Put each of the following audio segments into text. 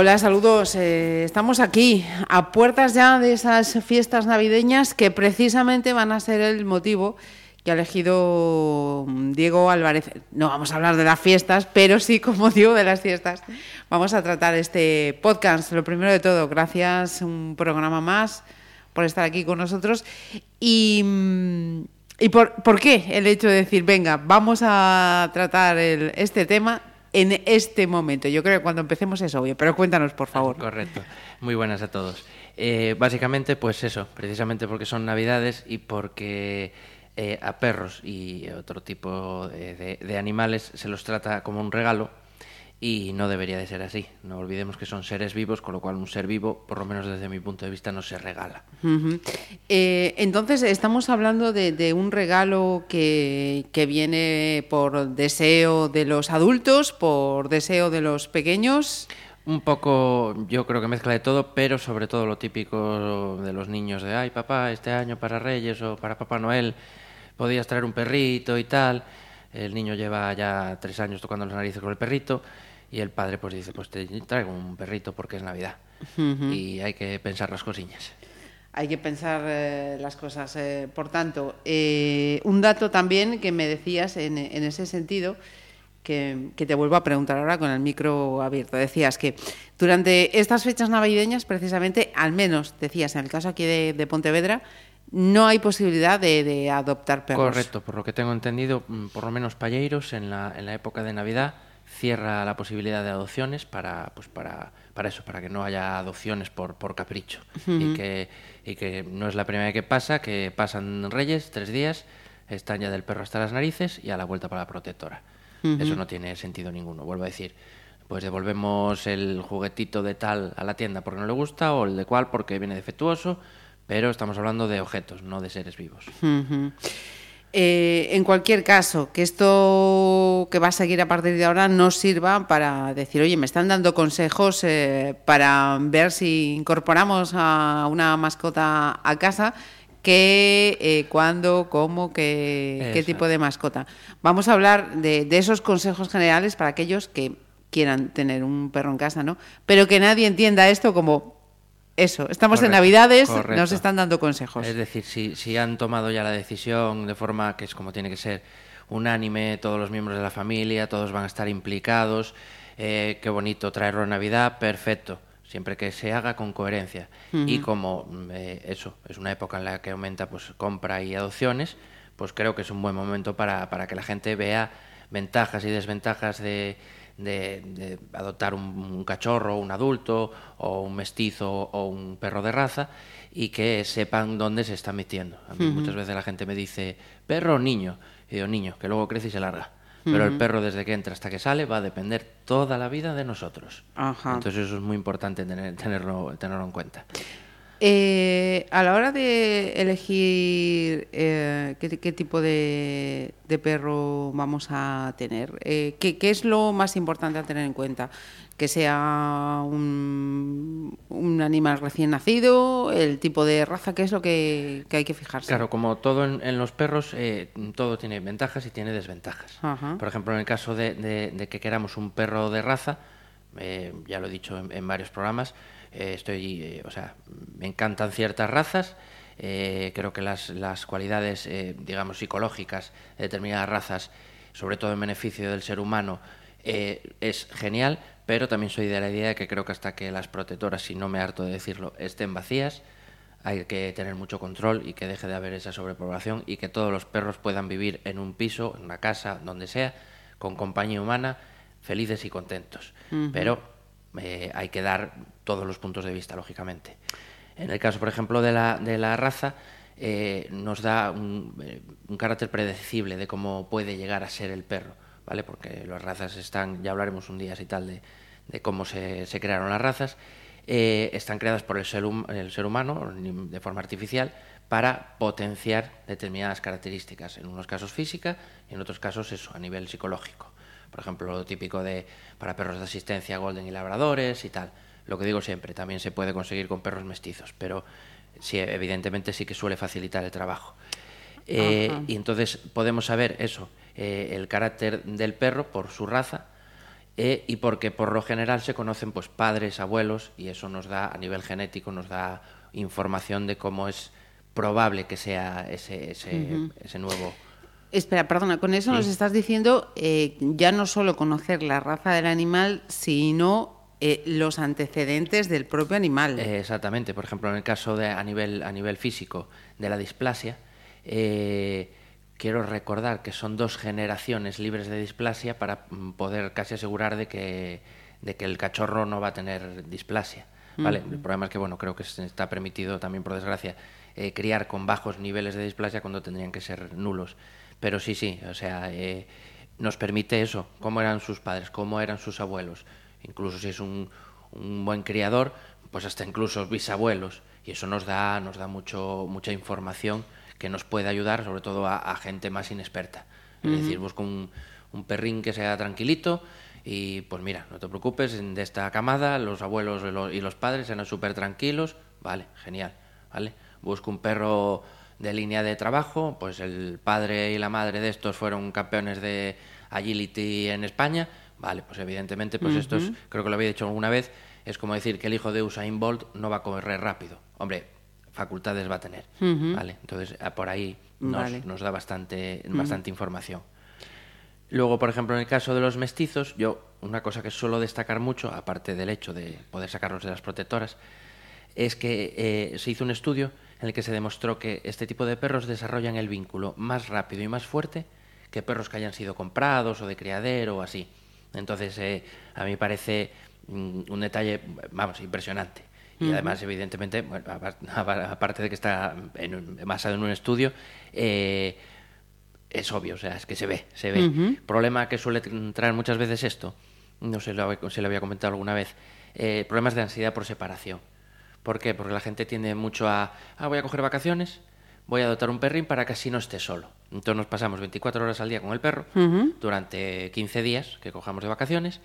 Hola, saludos. Eh, estamos aquí a puertas ya de esas fiestas navideñas que precisamente van a ser el motivo que ha elegido mm, Diego Álvarez. No vamos a hablar de las fiestas, pero sí, como digo, de las fiestas. Vamos a tratar este podcast. Lo primero de todo, gracias un programa más por estar aquí con nosotros. Y, mm, ¿y por, por qué el hecho de decir, venga, vamos a tratar este tema en este momento. Yo creo que cuando empecemos es obvio, pero cuéntanos, por favor. Correcto. Muy buenas a todos. Eh, básicamente, pues eso, precisamente porque son Navidades y porque eh, a perros y otro tipo de, animales se los trata como un regalo y no debería de ser así. No olvidemos que son seres vivos, con lo cual un ser vivo, por lo menos desde mi punto de vista, no se regala. Eh, entonces, estamos hablando de, de un regalo que, que viene por deseo de los adultos, por deseo de los pequeños. Un poco, yo creo que mezcla de todo, pero sobre todo lo típico de los niños de, ay papá, este año para Reyes o para Papá Noel podías traer un perrito y tal. El niño lleva ya tres años tocando las narices con el perrito y el padre pues dice, pues te traigo un perrito porque es Navidad. Y hay que pensar las cosillas. Hay que pensar eh, las cosas. eh, por tanto, eh, un dato también que me decías en, en ese sentido, que, que te vuelvo a preguntar ahora con el micro abierto. Decías que durante estas fechas navideñas, precisamente, al menos decías, en el caso aquí de, de Pontevedra, no hay posibilidad de, de adoptar perros. Correcto, por lo que tengo entendido, mm, por lo menos Palleiros en la, en la época de Navidad cierra la posibilidad de adopciones para, pues para, para eso, para que no haya adopciones por, por capricho. y, que, y que no es la primera vez que pasa, que pasan Reyes, tres días, están ya del perro hasta las narices y a la vuelta para la protectora. Eso no tiene sentido ninguno, vuelvo a decir. Pues devolvemos el juguetito de tal a la tienda porque no le gusta o el de cual porque viene defectuoso, pero estamos hablando de objetos, no de seres vivos. Eh, en cualquier caso, que esto que va a seguir a partir de ahora no sirva para decir, oye, me están dando consejos eh, para ver si incorporamos a una mascota a casa, qué, eh, cuándo, cómo, qué, tipo de mascota. Vamos a hablar de, de esos consejos generales para aquellos que quieran tener un perro en casa, ¿no? Pero que nadie entienda esto como eso. Estamos en Navidades, correcto. nos están dando consejos. Es decir, si, si han tomado ya la decisión de forma que es como tiene que ser unánime, todos los miembros de la familia, todos van a estar implicados, eh, qué bonito traerlo en Navidad, perfecto, siempre que se haga con coherencia. Y como mm, eh, eso, es una época en la que aumenta pues compra y adopciones, pues creo que es un buen momento para, para que la gente vea ventajas y desventajas de, de- de adoptar un, un cachorro, un adulto, o un mestizo o un perro de raza, y que sepan dónde se está metiendo. A mí muchas veces la gente me dice, perro o niño, y digo, niño, que luego crece y se larga. Pero el perro desde que entra hasta que sale va a depender toda la vida de nosotros. Ajá. Entonces eso es muy importante tener- tenerlo, tenerlo en cuenta. Eh, a la hora de elegir eh, qué, qué tipo de, de perro vamos a tener, eh, ¿qué, qué es lo más importante a tener en cuenta? Que sea un, un animal recién nacido, el tipo de raza, ¿qué es lo que, que hay que fijarse? Claro, como todo en, en los perros, eh, todo tiene ventajas y tiene desventajas. Ajá. Por ejemplo, en el caso de, de- de que queramos un perro de raza, eh, ya lo he dicho en, en varios programas, eh, estoy, eh, o sea, me encantan ciertas razas. eh, creo que las, las cualidades, digamos, psicológicas de determinadas razas, sobre todo en beneficio del ser humano, es genial, pero también soy de la idea de que creo que hasta que las protectoras, si no me harto de decirlo, estén vacías, hay que tener mucho control y que deje de haber esa sobrepoblación y que todos los perros puedan vivir en un piso, en una casa, donde sea, con compañía humana, felices y contentos. Pero eh, hay que dar todos los puntos de vista, lógicamente. En el caso, por ejemplo, de la, de la raza, eh, nos da un, eh, un carácter predecible de cómo puede llegar a ser el perro, ¿vale? Porque las razas están, ya hablaremos un día así tal de, de cómo se, se crearon las razas, están creadas por el ser, el ser humano de forma artificial para potenciar determinadas características, en unos casos física y en otros casos eso, a nivel psicológico. Por ejemplo, lo típico de para perros de asistencia golden y labradores y tal. Lo que digo siempre, también se puede conseguir con perros mestizos, pero sí, evidentemente sí que suele facilitar el trabajo. Eh, y entonces podemos saber eso, eh, el carácter del perro por su raza eh, y porque por lo general se conocen pues padres, abuelos y eso nos da a nivel genético nos da información de cómo es probable que sea ese, ese, nuevo... Espera, perdona, con eso nos estás diciendo eh, ya no solo conocer la raza del animal, sino eh, los antecedentes del propio animal. Eh, exactamente, por ejemplo, en el caso de a nivel, a nivel físico de la displasia, quiero recordar que son dos generaciones libres de displasia para mm, poder casi asegurar de que, de que el cachorro no va a tener displasia. ¿vale? El problema es que, bueno, creo que está permitido también, por desgracia, eh, criar con bajos niveles de displasia cuando tendrían que ser nulos. Pero sí, sí, o sea, eh, nos permite eso, cómo eran sus padres, cómo eran sus abuelos. Incluso si es un, un buen criador, pues hasta incluso bisabuelos. Y eso nos da, nos da mucho, mucha información que nos puede ayudar, sobre todo a, gente más inexperta. Es decir, busco un, un perrín que sea tranquilito, y pues mira, no te preocupes, de esta camada los abuelos y los padres eran súper tranquilos, vale, genial, ¿vale? busco un perro de línea de trabajo, pues el padre y la madre de estos fueron campeones de agility en España, vale, pues evidentemente, pues esto es, creo que lo había dicho alguna vez, es como decir que el hijo de Usain Bolt no va a correr rápido. Hombre, facultades va a tener, ¿vale? Entonces, por ahí nos, da bastante, bastante información. Luego, por ejemplo, en el caso de los mestizos, yo una cosa que suelo destacar mucho, aparte del hecho de poder sacarlos de las protectoras, es que eh, se hizo un estudio en el que se demostró que este tipo de perros desarrollan el vínculo más rápido y más fuerte que perros que hayan sido comprados o de criadero o así. Entonces, eh, a mí me parece mm, un detalle, vamos, impresionante. Y además, evidentemente, aparte de que está basado en un estudio, eh, es obvio, o sea, es que se ve, se ve. Problema que suele traer muchas veces esto, no sé si lo había comentado alguna vez, problemas de ansiedad por separación. ¿Por qué? Porque la gente tiende mucho a, ah, voy a coger vacaciones, voy a adoptar un perrín para que así no esté solo. Entonces nos pasamos 24 horas al día con el perro durante 15 días que cojamos de vacaciones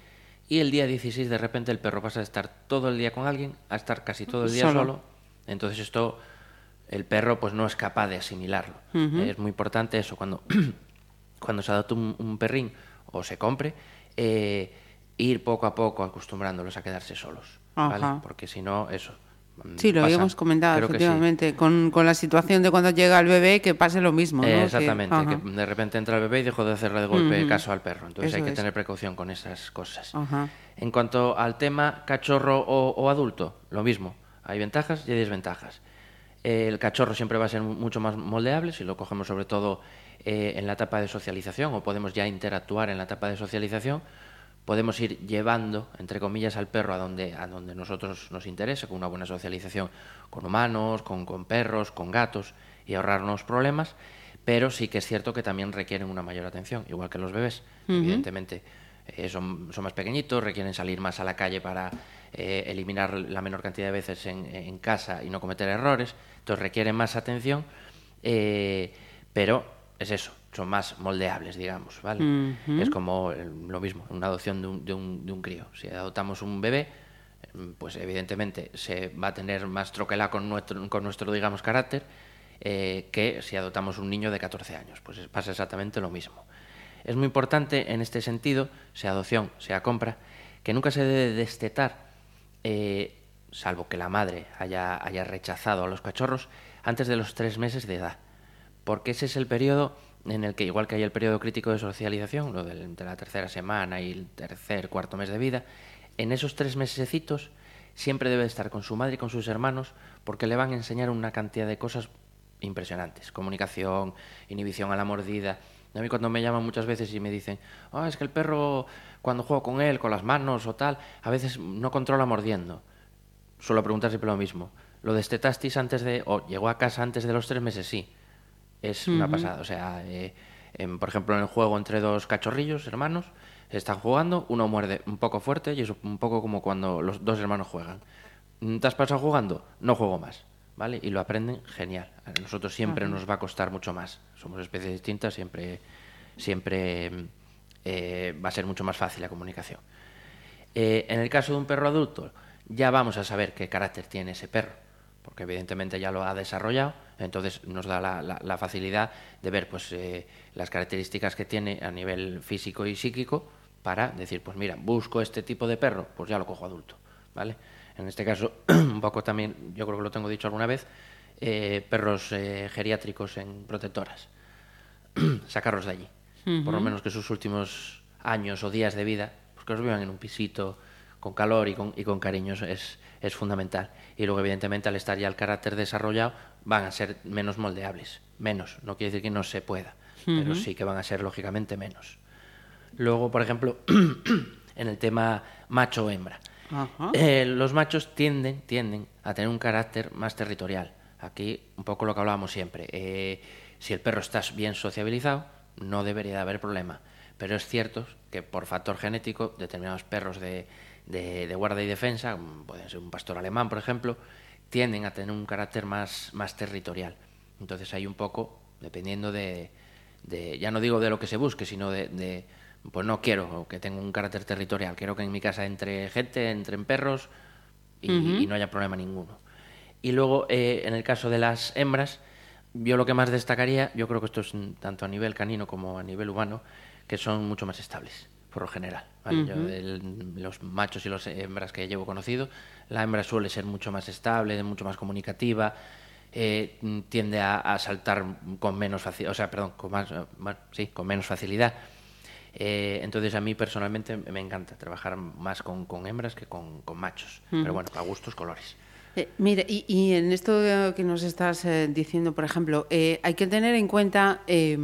y el día 16 de repente el perro pasa de estar todo el día con alguien a estar casi todo el día solo. Entonces esto el perro pues no es capaz de asimilarlo. Es muy importante eso cuando, cuando se adopta un, perrín o se compre, eh, ir poco a poco acostumbrándolos a quedarse solos. ¿vale? Porque si no, eso, Sí, lo habíamos comentado, efectivamente, con, con, la situación de cuando llega el bebé, que pase lo mismo. ¿no? exactamente, que, de repente entra el bebé y dejó de hacerle de golpe caso al perro. Entonces hay que tener precaución con esas cosas. En cuanto al tema cachorro o, adulto, lo mismo. Hay ventajas y hay desventajas. el cachorro siempre va a ser mucho más moldeable si lo cogemos sobre todo eh, en la etapa de socialización o podemos ya interactuar en la etapa de socialización podemos ir llevando, entre comillas, al perro a donde, a donde nosotros nos interese, con una buena socialización con humanos, con, con perros, con gatos, y ahorrarnos problemas, pero sí que es cierto que también requieren una mayor atención, igual que los bebés. Evidentemente, eh, son, son, más pequeñitos, requieren salir más a la calle para eh, eliminar la menor cantidad de veces en, en, casa y no cometer errores, entonces requieren más atención, eh, pero es eso, son más moldeables, digamos, ¿vale? Es como lo mismo, una adopción de un, de, un, de un, crío. Si adoptamos un bebé, pues evidentemente se va a tener más troquela con nuestro, con nuestro digamos, carácter eh, que si adoptamos un niño de 14 años. Pues pasa exactamente lo mismo. Es muy importante en este sentido, sea adopción, sea compra, que nunca se debe destetar, eh, salvo que la madre haya, haya rechazado a los cachorros, antes de los tres meses de edad. Porque ese es el periodo en el que, igual que hay el periodo crítico de socialización, lo de la tercera semana y el tercer, cuarto mes de vida, en esos tres mesecitos siempre debe estar con su madre y con sus hermanos porque le van a enseñar una cantidad de cosas impresionantes. Comunicación, inhibición a la mordida. A mí cuando me llaman muchas veces y me dicen, oh, es que el perro cuando juego con él, con las manos o tal, a veces no controla mordiendo. Suelo preguntar siempre lo mismo. ¿Lo destetasteis antes de, o llegó a casa antes de los tres meses? Sí es una pasada. O sea, eh, por ejemplo, en el juego entre dos cachorrillos, hermanos, están jugando, uno muerde un poco fuerte y es un poco como cuando los dos hermanos juegan. ¿te has pasado jugando? No juego más, ¿vale? Y lo aprenden, genial. A nosotros siempre nos va a costar mucho más. Somos especies distintas, siempre, siempre eh, va a ser mucho más fácil la comunicación. Eh, en el caso de un perro adulto, ya vamos a saber qué carácter tiene ese perro, porque evidentemente ya lo ha desarrollado, entonces nos da la, la- la facilidad de ver pues, eh, las características que tiene a nivel físico y psíquico para decir, pues mira, busco este tipo de perro, pues ya lo cojo adulto, ¿vale? En este caso, un poco también, yo creo que lo tengo dicho alguna vez, eh, perros eh, geriátricos en protectoras, sacarlos de allí, por lo menos que sus últimos años o días de vida, pues que los vivan en un pisito con calor y con, y con cariño, es, es fundamental. Y luego, evidentemente, al estar ya el carácter desarrollado, van a ser menos moldeables, menos, no quiere decir que no se pueda, pero sí que van a ser, lógicamente, menos. Luego, por ejemplo, en el tema macho-hembra. Ajá. Eh, los machos tienden, tienden a tener un carácter más territorial. Aquí un poco lo que hablábamos siempre. Eh, si el perro está bien sociabilizado, no debería de haber problema. Pero es cierto que por factor genético, determinados perros de, de- de guarda y defensa, como pueden ser un pastor alemán, por ejemplo, tienden a tener un carácter más, más territorial. Entonces hay un poco, dependiendo de, de- ya no digo de lo que se busque, sino de, de, pues no quiero que tenga un carácter territorial, quiero que en mi casa entre gente, entren perros y, y no haya problema ninguno. Y luego, eh, en el caso de las hembras, yo lo que más destacaría, yo creo que esto es tanto a nivel canino como a nivel humano, que son mucho más estables, por lo general. ¿vale? Yo, de los machos y las hembras que llevo conocido, la hembra suele ser mucho más estable, mucho más comunicativa, eh, tiende a, a saltar con menos facilidad, o sea, perdón, con más, bueno, sí, con menos facilidad. Eh, entonces a mí personalmente me encanta trabajar más con, con hembras que con, con machos. Pero bueno, a gustos, colores. Eh, mira, y, y en esto que nos estás eh, diciendo, por ejemplo, hay que tener en cuenta eh,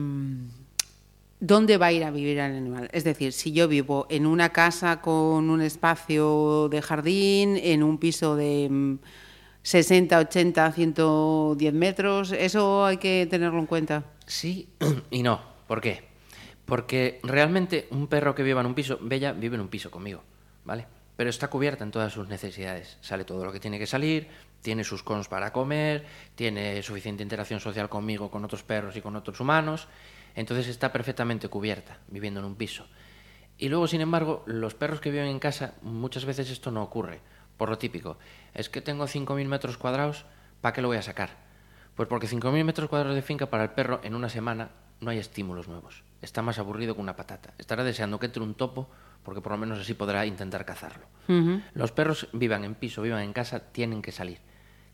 dónde va a ir a vivir el animal. Es decir, si yo vivo en una casa con un espacio de jardín, en un piso de mm, 60, 80, 110 metros, eso hay que tenerlo en cuenta. Sí y no. ¿Por qué? Porque realmente un perro que viva en un piso, Bella vive en un piso conmigo, ¿vale? Pero está cubierta en todas sus necesidades. Sale todo lo que tiene que salir, tiene sus cons para comer, tiene suficiente interacción social conmigo, con otros perros y con otros humanos. Entonces está perfectamente cubierta viviendo en un piso. Y luego, sin embargo, los perros que viven en casa, muchas veces esto no ocurre. Por lo típico, es que tengo 5.000 metros cuadrados, ¿para qué lo voy a sacar? Pues porque 5.000 metros cuadrados de finca para el perro en una semana no hay estímulos nuevos. Está más aburrido que una patata. Estará deseando que entre un topo porque por lo menos así podrá intentar cazarlo. Los perros vivan en piso, vivan en casa, tienen que salir.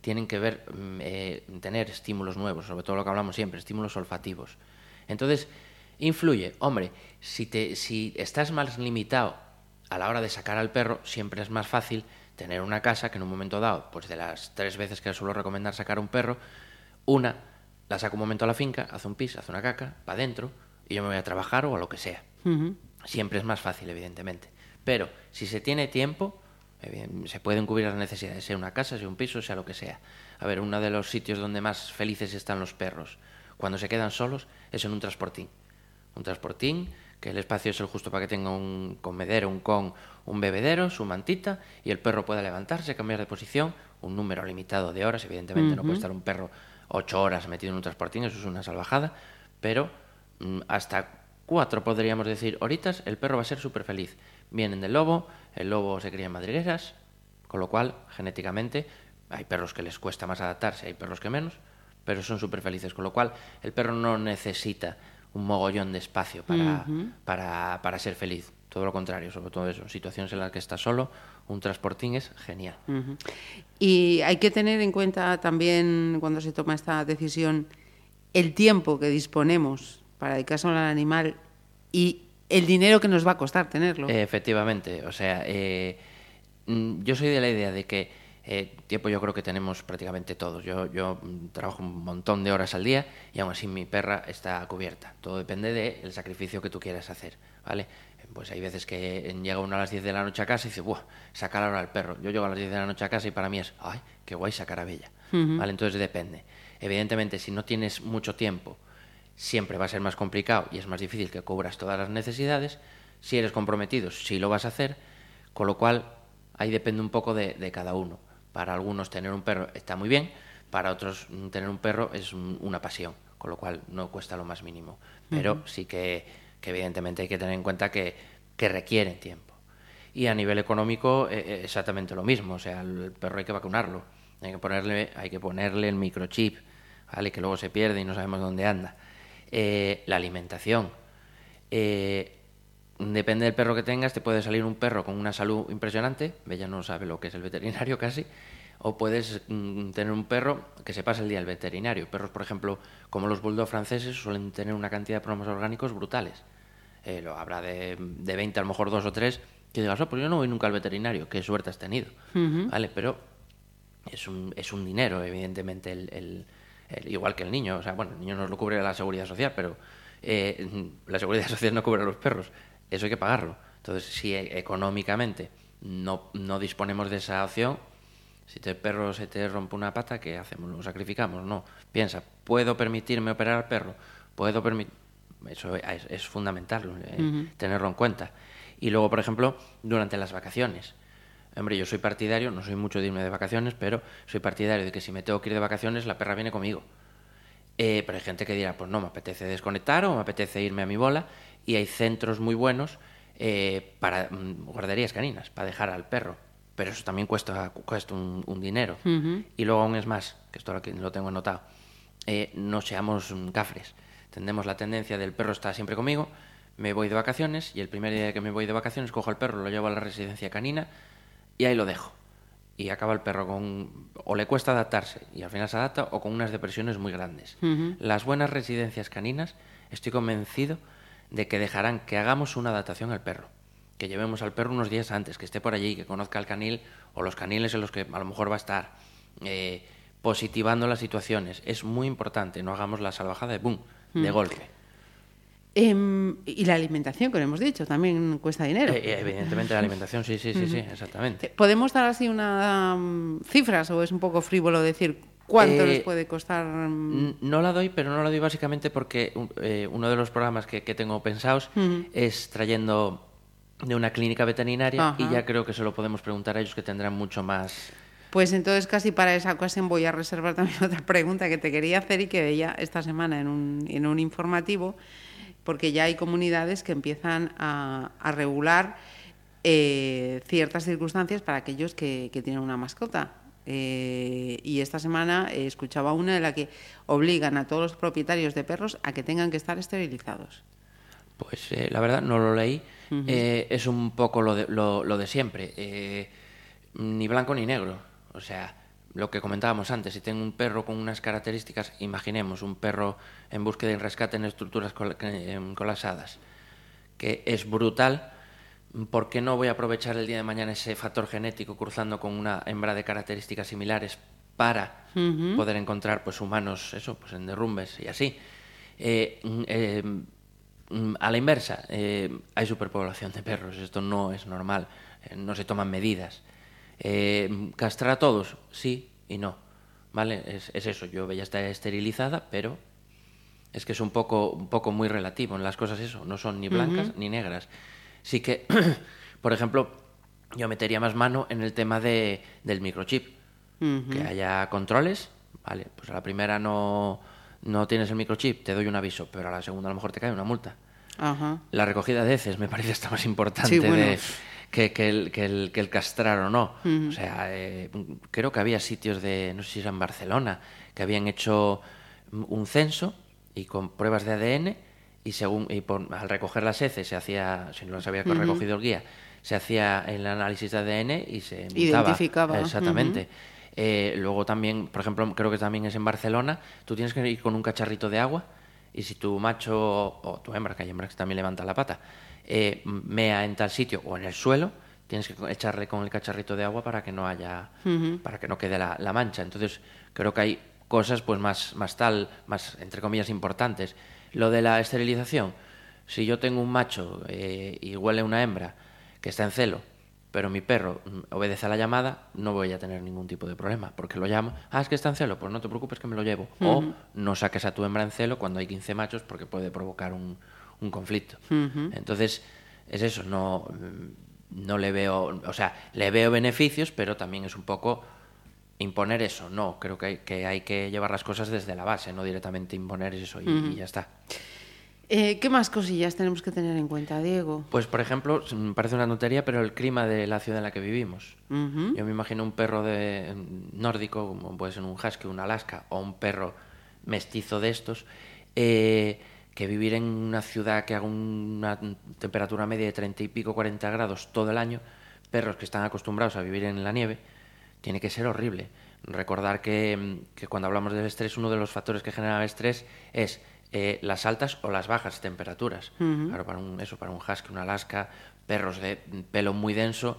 Tienen que ver, mm, eh, tener estímulos nuevos, sobre todo lo que hablamos siempre, estímulos olfativos. Entonces, influye. Hombre, si, te, si estás más limitado a la hora de sacar al perro, siempre es más fácil tener una casa que en un momento dado, pues de las tres veces que suelo recomendar sacar un perro, una la saco un momento a la finca, hace un pis, hace una caca, para adentro, y yo me voy a trabajar o a lo que sea. Siempre es más fácil, evidentemente. Pero si se tiene tiempo, se pueden cubrir las necesidades, sea una casa, sea un piso, sea lo que sea. A ver, uno de los sitios donde más felices están los perros, cuando se quedan solos, es en un transportín. Un transportín, que el espacio es el justo para que tenga un comedero, un con, un bebedero, su mantita, y el perro pueda levantarse, cambiar de posición, un número limitado de horas, evidentemente no puede estar un perro ocho horas metido en un transportín, eso es una salvajada, pero mm, hasta cuatro podríamos decir horitas, el perro va a ser súper feliz. Vienen del lobo, el lobo se cría en madrigueras, con lo cual, genéticamente, hay perros que les cuesta más adaptarse, hay perros que menos, pero son súper felices, con lo cual el perro no necesita un mogollón de espacio para, para, para ser feliz. Todo lo contrario, sobre todo eso. En situaciones en las que está solo, un transportín es genial. Y hay que tener en cuenta también, cuando se toma esta decisión, el tiempo que disponemos para dedicarse al animal y el dinero que nos va a costar tenerlo. Efectivamente, o sea, eh, mm, yo soy de la idea de que eh, tiempo yo creo que tenemos prácticamente todos. Yo, yo mm, trabajo un montón de horas al día y aún así mi perra está cubierta. Todo depende del sacrificio que tú quieras hacer, ¿vale? Pues hay veces que eh, llega uno a las 10 de la noche a casa y dice, ¡buah! Sacar ahora al perro. Yo llego a las 10 de la noche a casa y para mí es, ¡ay! ¡Qué guay sacar a Bella! ¿Vale? Entonces depende. Evidentemente, si no tienes mucho tiempo, siempre va a ser más complicado y es más difícil que cubras todas las necesidades. Si eres comprometido, sí lo vas a hacer, con lo cual ahí depende un poco de, de cada uno. Para algunos tener un perro está muy bien, para otros tener un perro es un- una pasión, con lo cual no cuesta lo más mínimo. Pero sí que, que evidentemente hay que tener en cuenta que, que requieren tiempo. Y a nivel económico, eh, eh, exactamente lo mismo. O sea, el perro hay que vacunarlo. Hay que ponerle, hay que ponerle el microchip, ¿vale? Que luego se pierde y no sabemos dónde anda. Eh, la alimentación. Eh, depende del perro que tengas, te puede salir un perro con una salud impresionante. Bella no sabe lo que es el veterinario casi. O puedes mm, tener un perro que se pasa el día al veterinario. Perros, por ejemplo, como los bulldog franceses, suelen tener una cantidad de problemas orgánicos brutales. Eh, lo habrá de, de 20, a lo mejor dos o tres, que digas, oh, pues yo no voy nunca al veterinario, qué suerte has tenido. ¿Vale? Pero es un, es un dinero, evidentemente, el, el- el- igual que el niño. O sea, bueno, el niño no lo cubre la seguridad social, pero eh, la seguridad social no cubre a los perros. Eso hay que pagarlo. Entonces, si e- económicamente no, no disponemos de esa opción, si el perro se te rompe una pata, ¿qué hacemos? ¿Lo sacrificamos? No. Piensa, ¿puedo permitirme operar al perro? ¿Puedo permitir...? Eso es, es fundamental, eh, tenerlo en cuenta. Y luego, por ejemplo, durante las vacaciones. Hombre, yo soy partidario, no soy mucho de irme de vacaciones, pero soy partidario de que si me tengo que ir de vacaciones, la perra viene conmigo. Eh, pero hay gente que dirá, pues no, me apetece desconectar o me apetece irme a mi bola. Y hay centros muy buenos eh, para mm, guarderías caninas, para dejar al perro. Pero eso también cuesta, cuesta un, un dinero. Y luego aún es más, que esto lo tengo anotado, eh, no seamos mm, cafres. Tendemos la tendencia del perro está siempre conmigo, me voy de vacaciones y el primer día que me voy de vacaciones cojo al perro, lo llevo a la residencia canina y ahí lo dejo. Y acaba el perro con... o le cuesta adaptarse y al final se adapta o con unas depresiones muy grandes. Las buenas residencias caninas, estoy convencido de que dejarán que hagamos una adaptación al perro. Que llevemos al perro unos días antes, que esté por allí, que conozca el canil o los caniles en los que a lo mejor va a estar. eh, positivando las situaciones. Es muy importante, no hagamos la salvajada de boom, de golpe. Em, y la alimentación, que lo hemos dicho, también cuesta dinero. Eh, eh, evidentemente la alimentación, sí, sí, sí, sí, exactamente. ¿Podemos dar así unas cifras o es un poco frívolo decir cuánto Eh, les puede costar? mm, No la doy, pero no la doy básicamente porque eh, uno de los programas que, que tengo pensados es trayendo de una clínica veterinaria y ya creo que se lo podemos preguntar a ellos que tendrán mucho más... Pues entonces casi para esa ocasión voy a reservar también otra pregunta que te quería hacer y que veía esta semana en un, en un informativo, porque ya hay comunidades que empiezan a, a regular eh, ciertas circunstancias para aquellos que, que tienen una mascota. Eh, y esta semana eh, escuchaba una en la que obligan a todos los propietarios de perros a que tengan que estar esterilizados. Pues eh, la verdad no lo leí. Es un poco lo de, lo, lo de siempre. Ni blanco ni negro. O sea, lo que comentábamos antes, si tengo un perro con unas características, imaginemos un perro en búsqueda y rescate en estructuras col- colapsadas, que es brutal, ¿por qué no voy a aprovechar el día de mañana ese factor genético cruzando con una hembra de características similares para poder encontrar pues humanos, eso, pues en derrumbes y así? Eh, mm, eh, mm, a la inversa, eh, hay superpoblación de perros, esto no es normal, no se toman medidas. ¿Castrar a todos? Sí y no. ¿Vale? Es, es eso, yo ya está esterilizada, pero es que es un poco, un poco muy relativo en las cosas eso, no son ni blancas ni negras. Sí que, por ejemplo, yo metería más mano en el tema de, del microchip, que haya controles, vale, pues a la primera no, no tienes el microchip, te doy un aviso, pero a la segunda a lo mejor te cae una multa. Ajá. La recogida de heces me parece hasta más importante Sí, bueno. de- que, que el, que, el, que el castrar o no. O sea, eh, creo que había sitios de, no sé si era en Barcelona, que habían hecho un censo y con pruebas de ADN y según y por- al recoger las heces se hacía, si no las había recogido el guía, se hacía el análisis de ADN y se. Identificaba, Exactamente. Eh, luego también, por ejemplo, creo que también es en Barcelona, tú tienes que ir con un cacharrito de agua y si tu macho o, tu hembra, que hay hembras que también levantan la pata, eh, mea en tal sitio o en el suelo, tienes que echarle con el cacharrito de agua para que no haya, para que no quede la, la mancha. Entonces, creo que hay cosas pues más, más tal, más entre comillas importantes. Lo de la esterilización, si yo tengo un macho eh, y huele una hembra que está en celo, pero mi perro mm, obedece a la llamada, no voy a tener ningún tipo de problema, porque lo llamo, ah, es que está en celo, pues no te preocupes que me lo llevo. O no saques a tu hembra en celo cuando hay 15 machos porque puede provocar un, un conflicto. Entonces, es eso, no, mm, no le veo, o sea, le veo beneficios, pero también es un poco imponer eso, no, creo que hay, que hay que llevar las cosas desde la base, no directamente imponer eso y, y ya está. Eh, ¿Qué más cosillas tenemos que tener en cuenta, Diego? Pues, por ejemplo, me parece una tontería, pero el clima de la ciudad en la que vivimos. Yo me imagino un perro de nórdico, como puede ser un husky, un alaska, o un perro mestizo de estos, eh, que vivir en una ciudad que haga una temperatura media de 30 y pico, 40 grados todo el año, perros que están acostumbrados a vivir en la nieve, tiene que ser horrible. Recordar que, mm, que cuando hablamos del estrés, uno de los factores que genera el estrés es eh, las altas o las bajas temperaturas. Claro, para un, eso, para un husky, un alaska, perros de pelo muy denso,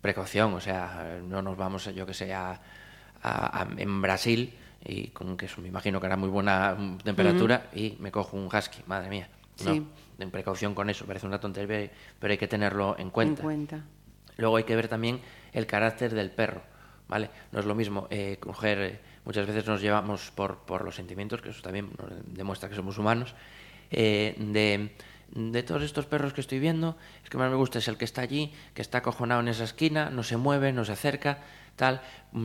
precaución, o sea, no nos vamos, yo que sé, a, a- a- en Brasil y con que eso me imagino que era muy buena mm, temperatura y me cojo un husky, madre mía. No, Sí. en precaución con eso, parece una tontería, pero hay que tenerlo en cuenta. En cuenta. Luego hay que ver también el carácter del perro, No es lo mismo eh, coger, eh, muchas veces nos llevamos por, por los sentimientos, que eso también nos demuestra que somos humanos, eh, de, de todos estos perros que estoy viendo, el que más me gusta es el que está allí, que está acojonado en esa esquina, no se mueve, no se acerca, tal,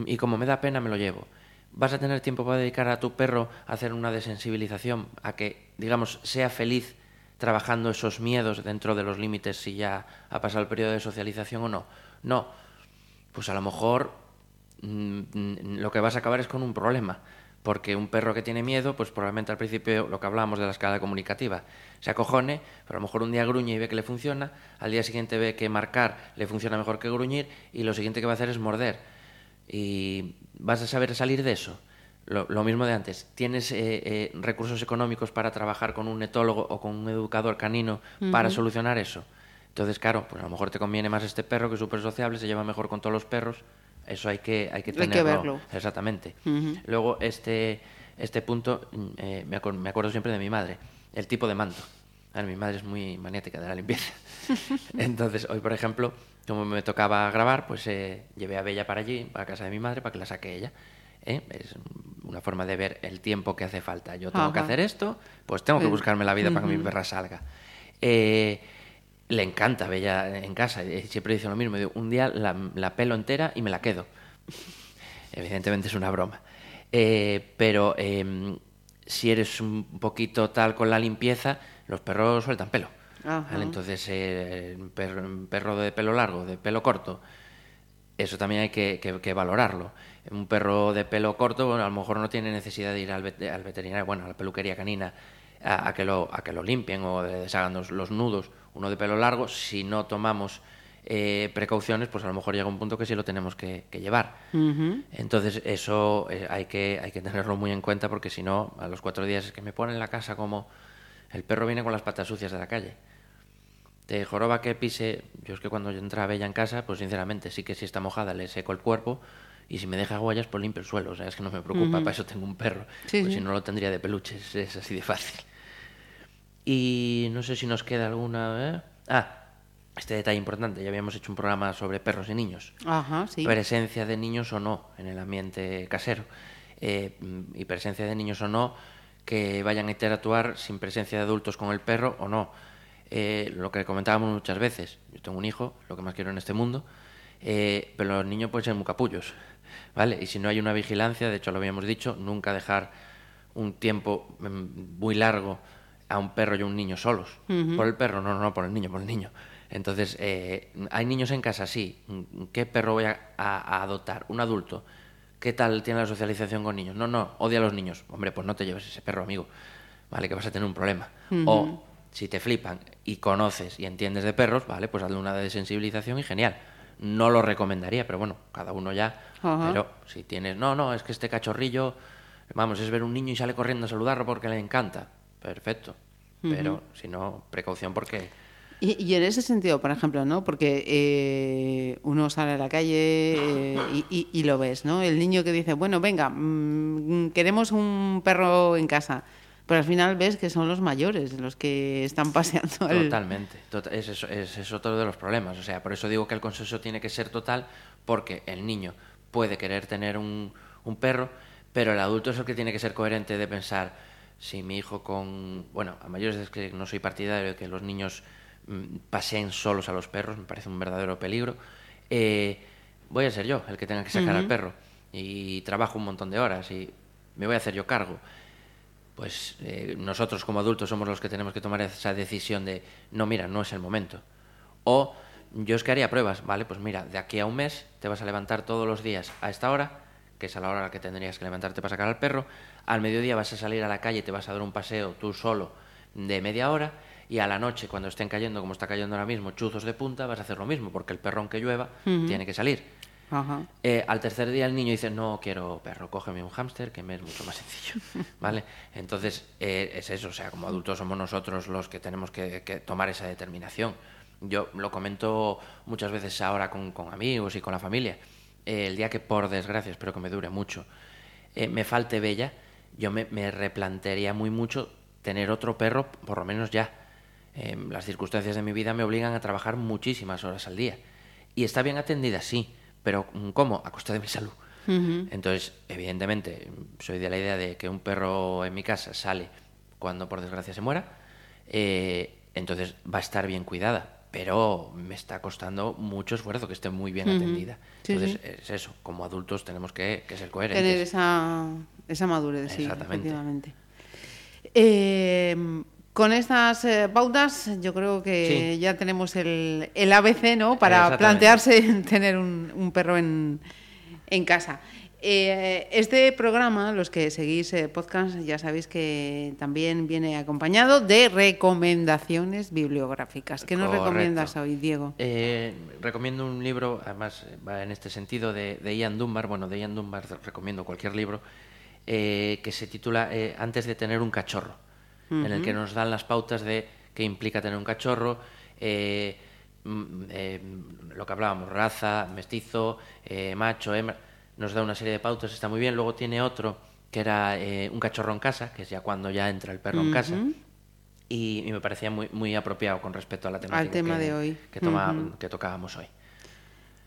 y como me da pena me lo llevo. ¿Vas a tener tiempo para dedicar a tu perro a hacer una desensibilización, a que, digamos, sea feliz trabajando esos miedos dentro de los límites si ya ha pasado el periodo de socialización o no? No. Pues a lo mejor lo que vas a acabar es con un problema. Porque un perro que tiene miedo, pues probablemente al principio lo que hablábamos de la escala comunicativa, se acojone, pero a lo mejor un día gruñe y ve que le funciona, al día siguiente ve que marcar le funciona mejor que gruñir y lo siguiente que va a hacer es morder. Y vas a saber salir de eso. Lo, lo mismo de antes. ¿Tienes eh, eh, recursos económicos para trabajar con un etólogo o con un educador canino para solucionar eso? Entonces, claro, pues a lo mejor te conviene más este perro que es súper sociable, se lleva mejor con todos los perros. Eso hay que, hay que Hay que tenerlo. verlo. Exactamente. Luego, este, este punto, mm, eh, me, me acuerdo siempre de mi madre, el tipo de manto. Mi madre es muy maniática de la limpieza. Entonces, hoy, por ejemplo, como me tocaba grabar, pues eh, llevé a Bella para allí, para casa de mi madre, para que la saque ella. ¿eh? Es una forma de ver el tiempo que hace falta. Yo tengo que hacer esto, pues tengo que buscarme la vida para que mi perra salga. Eh, le encanta Bella en casa, siempre dice lo mismo. un día la, la pelo entera y me la quedo. Evidentemente es una broma. Eh, pero em, si eres un poquito tal con la limpieza, los perros sueltan pelo. Entonces, eh, un perro, perro de pelo largo, de pelo corto, eso también hay que, que- que valorarlo. Un perro de pelo corto, bueno, a lo mejor no tiene necesidad de ir al, vet- al veterinario, bueno, a la peluquería canina, a, a que, lo, a que lo limpien o deshagan los, los nudos. Uno de pelo largo, si no tomamos eh, precauciones, pues a lo mejor llega un punto que sí lo tenemos que, que llevar. Entonces, eso eh, hay, que, hay que tenerlo muy en cuenta porque si no, a los cuatro días es que me ponen la casa como el perro viene con las patas sucias de la calle. De joroba que pise, yo es que cuando yo entra Bella en casa, pues sinceramente sí que si está mojada le seco el cuerpo y si me deja huellas, pues limpio el suelo. O sea, es que no me preocupa, para eso tengo un perro. Sí, pues sí. si no lo tendría de peluches, es así de fácil. Y no sé si nos queda alguna... ¿eh? Ah, este detalle importante, ya habíamos hecho un programa sobre perros y niños Ajá, sí. presencia de niños o no en el ambiente casero. Eh, y presencia de niños o no que vayan a interactuar sin presencia de adultos con el perro o no. Eh, lo que comentábamos muchas veces, yo tengo un hijo, lo que más quiero en este mundo, eh, pero los niños pueden ser muy capullos, ¿vale? Y si no hay una vigilancia, de hecho lo habíamos dicho, nunca dejar un tiempo mm, muy largo a un perro y a un niño solos. Por el perro, no, no, no, por el niño, por el niño. Entonces, eh, hay niños en casa, sí. ¿Qué perro voy a, a- a adoptar? Un adulto. ¿Qué tal tiene la socialización con niños? No, no, odia a los niños. Hombre, pues no te lleves ese perro, amigo. Vale, que vas a tener un problema. O si te flipan y conoces y entiendes de perros, vale, pues hazle una desensibilización y genial. No lo recomendaría, pero bueno, cada uno ya. Pero si tienes, no, no, es que este cachorrillo, vamos, es ver un niño y sale corriendo a saludarlo porque le encanta. Perfecto. Pero si no, precaución porque... Y, y en ese sentido, por ejemplo, ¿no? Porque eh, uno sale a la calle eh, y, y- y lo ves, ¿no? El niño que dice, bueno, venga, mm, queremos un perro en casa. Pero al final ves que son los mayores los que están paseando. el- Totalmente. Tota- es, eso- es, es otro de los problemas. O sea, por eso digo que el consenso tiene que ser total, porque el niño puede querer tener un, un perro, pero el adulto es el que tiene que ser coherente de pensar, si mi hijo con... Bueno, a mayores es que no soy partidario de que los niños mm, paseen solos a los perros, me parece un verdadero peligro. eh, voy a ser yo el que tenga que sacar al perro. y trabajo un montón de horas y me voy a hacer yo cargo. Pues eh, nosotros como adultos somos los que tenemos que tomar esa decisión de, no, mira, no es el momento. O yo es que haría pruebas, ¿vale? Pues mira, de aquí a un mes te vas a levantar todos los días a esta hora, que es a la hora a la que tendrías que levantarte para sacar al perro, al mediodía vas a salir a la calle, te vas a dar un paseo tú solo de media hora, y a la noche, cuando estén cayendo, como está cayendo ahora mismo, chuzos de punta, vas a hacer lo mismo, porque el perro, aunque llueva, tiene que salir. Eh, al tercer día el niño dice, no quiero perro, cógeme un hámster, que me es mucho más sencillo, ¿vale? Entonces, eh, es eso, o sea, como adultos somos nosotros los que tenemos que, que tomar esa determinación. Yo lo comento muchas veces ahora con, con amigos y con la familia. Eh, el día que, por desgracia, espero que me dure mucho, me falte Bella, yo me, me replantearía muy mucho tener otro perro, por lo menos ya. Eh, las circunstancias de mi vida me obligan a trabajar muchísimas horas al día. Y está bien atendida, sí, pero mm, ¿cómo? A costa de mi salud. Entonces, evidentemente, soy de la idea de que un perro en mi casa sale cuando por desgracia se muera, eh, entonces va a estar bien cuidada, pero me está costando mucho esfuerzo que esté muy bien atendida. Sí, entonces, sí. es eso, como adultos tenemos que, que ser coherentes. Tener esa, esa madurez, sí, Exactamente. efectivamente. Eh, con estas eh, pautas, yo creo que Sí. ya tenemos el, el ABC, ¿no? Para plantearse tener un, un perro en, en casa. Eh, este programa, los que seguís eh, podcast, ya sabéis que también viene acompañado de recomendaciones bibliográficas. ¿Qué nos Correcto. recomiendas hoy, Diego? Eh, recomiendo un libro, además va en este sentido, de, de Ian Dunbar. Bueno, de Ian Dunbar recomiendo cualquier libro, eh, que se titula Antes de tener un cachorro, en el que nos dan las pautas de qué implica tener un cachorro, mm, lo que hablábamos, raza, mestizo, macho, hembra. Nos da una serie de pautas, está muy bien. Luego tiene otro que era eh, un cachorro en casa, que es ya cuando ya entra el perro en casa. Y, y me parecía muy, muy apropiado con respecto a la temática tema que, de hoy. que, toma- Ujú. que tocábamos hoy.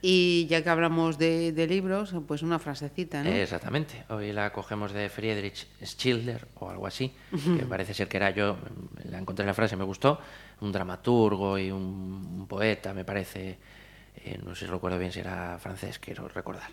Y ya que hablamos de, de libros, pues una frasecita, ¿no? Eh, Exactamente. Hoy la cogemos de Friedrich Schiller o algo así, que parece ser que era yo, la encontré la frase, me gustó, un dramaturgo y un, un poeta, me parece, eh, no sé si recuerdo bien si era francés, quiero recordar,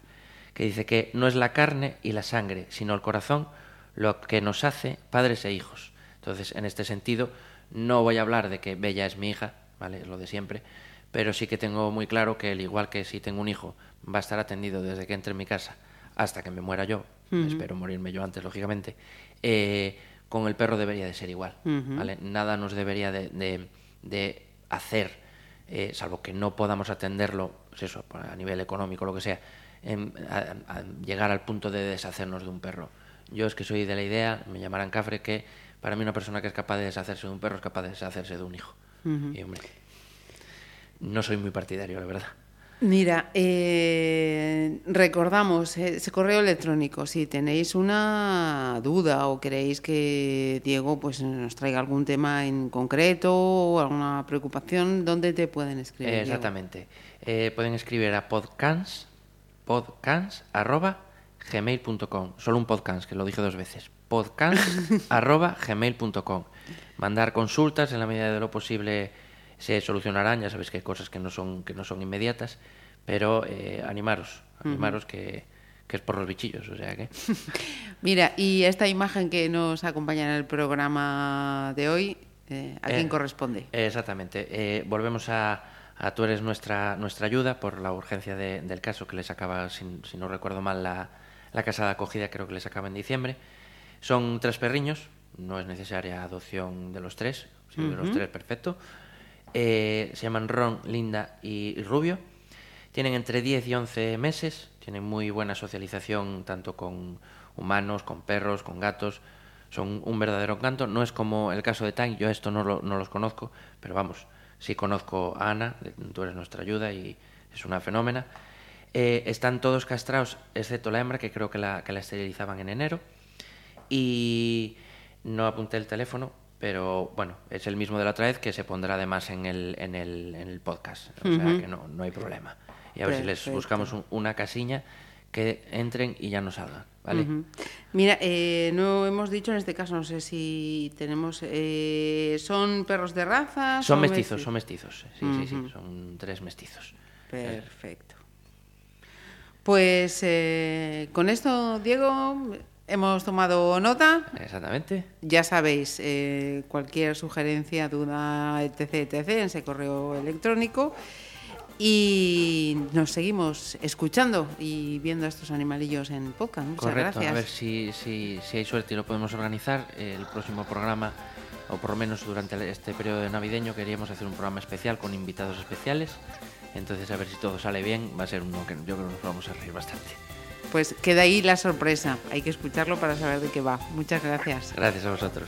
que dice que no es la carne y la sangre, sino el corazón lo que nos hace padres e hijos. Entonces, en este sentido, no voy a hablar de que Bella es mi hija, ¿vale? Es lo de siempre, pero sí que tengo muy claro que, al igual que si tengo un hijo, va a estar atendido desde que entre en mi casa hasta que me muera yo, espero morirme yo antes, lógicamente, eh, con el perro debería de ser igual, ¿vale? Nada nos debería de, de- de hacer, eh, salvo que no podamos atenderlo, pues eso, a nivel económico, lo que sea, a- a llegar al punto de deshacernos de un perro. Yo es que soy de la idea, me llamarán cafre, que para mí una persona que es capaz de deshacerse de un perro es capaz de deshacerse de un hijo. Y hombre, no soy muy partidario, la verdad. Mira, eh, recordamos eh, ese correo electrónico. Si tenéis una duda o queréis que Diego pues nos traiga algún tema en concreto o alguna preocupación, ¿dónde te pueden escribir? Eh, exactamente. Eh, pueden escribir a podcans, podcans arroba gmail.com. Solo un podcast, que lo dije dos veces. Podcans arroba gmail.com. Mandar consultas en la medida de lo posible se solucionarán. Ya sabéis que hay cosas que no son, que no son inmediatas, pero eh, animaros, animaros que, que es por los bichillos. O sea que. Mira, y esta imagen que nos acompaña en el programa de hoy, eh, ¿a quién Eh, corresponde? Exactamente. Eh, volvemos a, a tú eres nuestra, nuestra ayuda por la urgencia de- del caso que les acaba, si, si no recuerdo mal, la, la casa de acogida creo que les acaba en diciembre. Son tres perriños, no es necesaria adopción de los tres, si de los tres, perfecto. Eh, se llaman Ron, Linda y Rubio. Tienen entre 10 y 11 meses, tienen muy buena socialización tanto con humanos, con perros, con gatos. Son un verdadero encanto. No es como el caso de Tank, yo a esto no, lo- no los conozco, pero vamos, sí conozco a Ana, tú eres nuestra ayuda y es una fenómena. Eh, están todos castrados, excepto la hembra, que creo que la, que la esterilizaban en enero. Y no apunté el teléfono, pero bueno, es el mismo de la otra vez que se pondrá además en el, en el, en el podcast. O sea que no, no hay problema. Y a ver si les buscamos un- una casilla que entren y ya no salgan, ¿vale? Mira, eh, no hemos dicho en este caso, no sé si tenemos. eh, ¿Son perros de raza? Son mesti- mestizos, son mestizos. Sí, sí, sí, son tres mestizos. Perfecto. Pues eh, con esto, Diego, hemos tomado nota. Exactamente. Ya sabéis, eh, cualquier sugerencia, duda, etc., etc., en ese correo electrónico. Y nos seguimos escuchando y viendo a estos animalillos en podcast. Muchas Correcto, gracias. a ver si, si, si hay suerte y lo podemos organizar. El próximo programa, o por lo menos durante este periodo navideño, queríamos hacer un programa especial con invitados especiales. Entonces, a ver si todo sale bien, va a ser uno que yo creo que nos vamos a reír bastante. Pues queda ahí la sorpresa. Hay que escucharlo para saber de qué va. Muchas gracias. Gracias a vosotros.